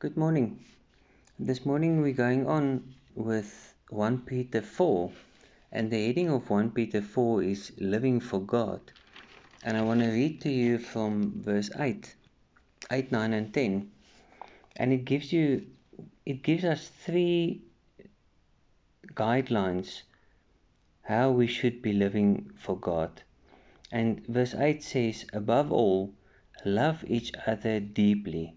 Good morning. This morning we're going on with 1 Peter 4, and the heading of 1 Peter 4 is Living for God. And I want to read to you from verse 8, 8, 9, and 10. And it gives you it gives us three guidelines how we should be living for God. And verse 8 says, Above all, love each other deeply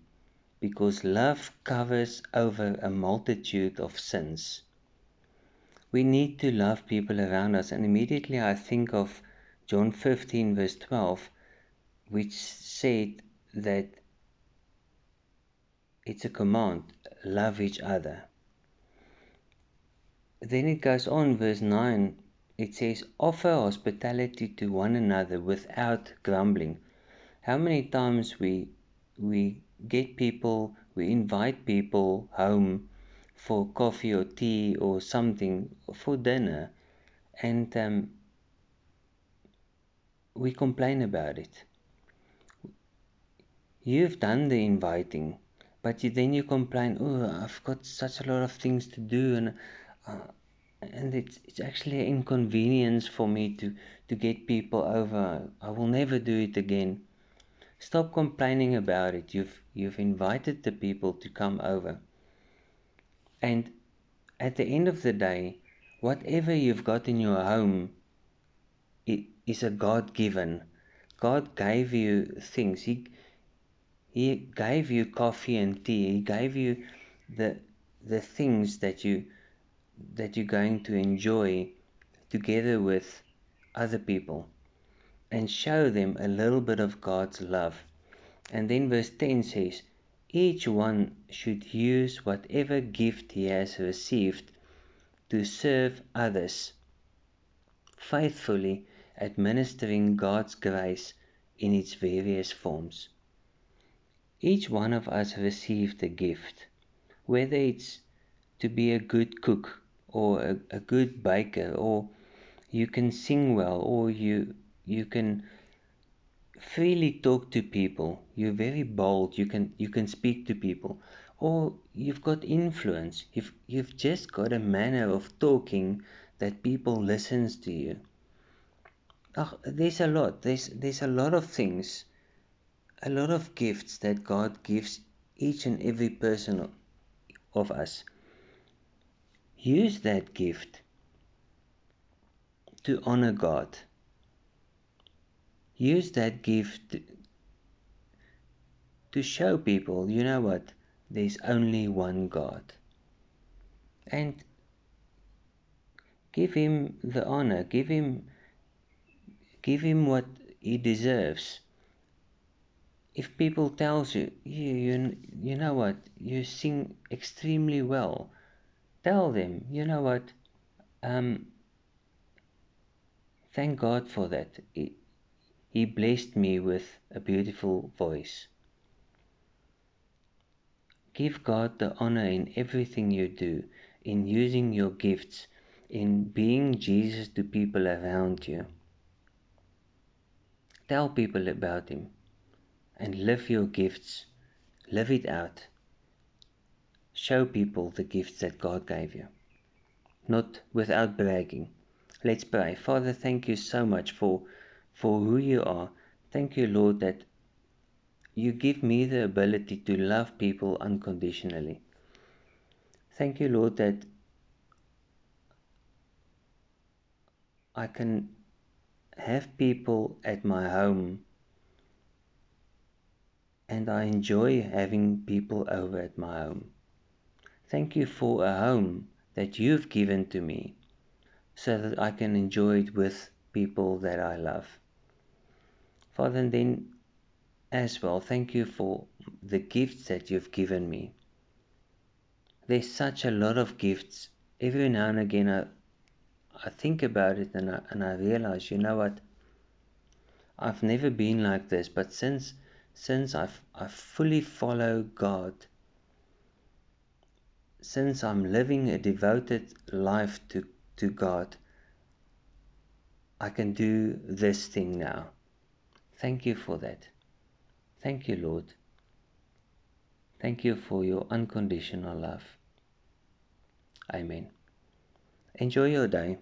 because love covers over a multitude of sins. We need to love people around us, and immediately I think of John 15, verse 12, which said that it's a command love each other. Then it goes on, verse 9, it says, Offer hospitality to one another without grumbling. How many times we we get people, we invite people home for coffee or tea or something for dinner, and um, we complain about it. You've done the inviting, but you, then you complain, "Oh, I've got such a lot of things to do," and uh, and it's it's actually an inconvenience for me to to get people over. I will never do it again. Stop complaining about it. You've you've invited the people to come over. And at the end of the day, whatever you've got in your home it is a God given. God gave you things. He He gave you coffee and tea. He gave you the the things that you that you're going to enjoy together with other people and show them a little bit of God's love. And then verse 10 says, Each one should use whatever gift he has received to serve others, faithfully administering God's grace in its various forms. Each one of us received a gift, whether it's to be a good cook or a, a good baker or you can sing well or you you can freely talk to people. You're very bold. You can you can speak to people. Or you've got influence. You've you've just got a manner of talking that people listens to you. Oh, there's a lot. There's there's a lot of things. A lot of gifts that God gives each and every person of us. Use that gift to honor God use that gift to show people, you know what, there's only one God. And give him the honor, give him give him what he deserves. If people tells you, you, you, you know what, you sing extremely well, tell them, you know what, um, thank God for that. He blessed me with a beautiful voice. Give God the honor in everything you do, in using your gifts, in being Jesus to people around you. Tell people about Him and live your gifts. Live it out. Show people the gifts that God gave you, not without bragging. Let's pray. Father, thank you so much for for who you are. Thank you, Lord, that you give me the ability to love people unconditionally. Thank you, Lord, that I can have people at my home and I enjoy having people over at my home. Thank you for a home that you've given to me so that I can enjoy it with people that I love. Father, and then as well, thank you for the gifts that you've given me. There's such a lot of gifts. Every now and again, I, I think about it and I, and I realize, you know what? I've never been like this, but since since I've I fully follow God, since I'm living a devoted life to, to God, I can do this thing now. Thank you for that. Thank you, Lord. Thank you for your unconditional love. Amen. Enjoy your day.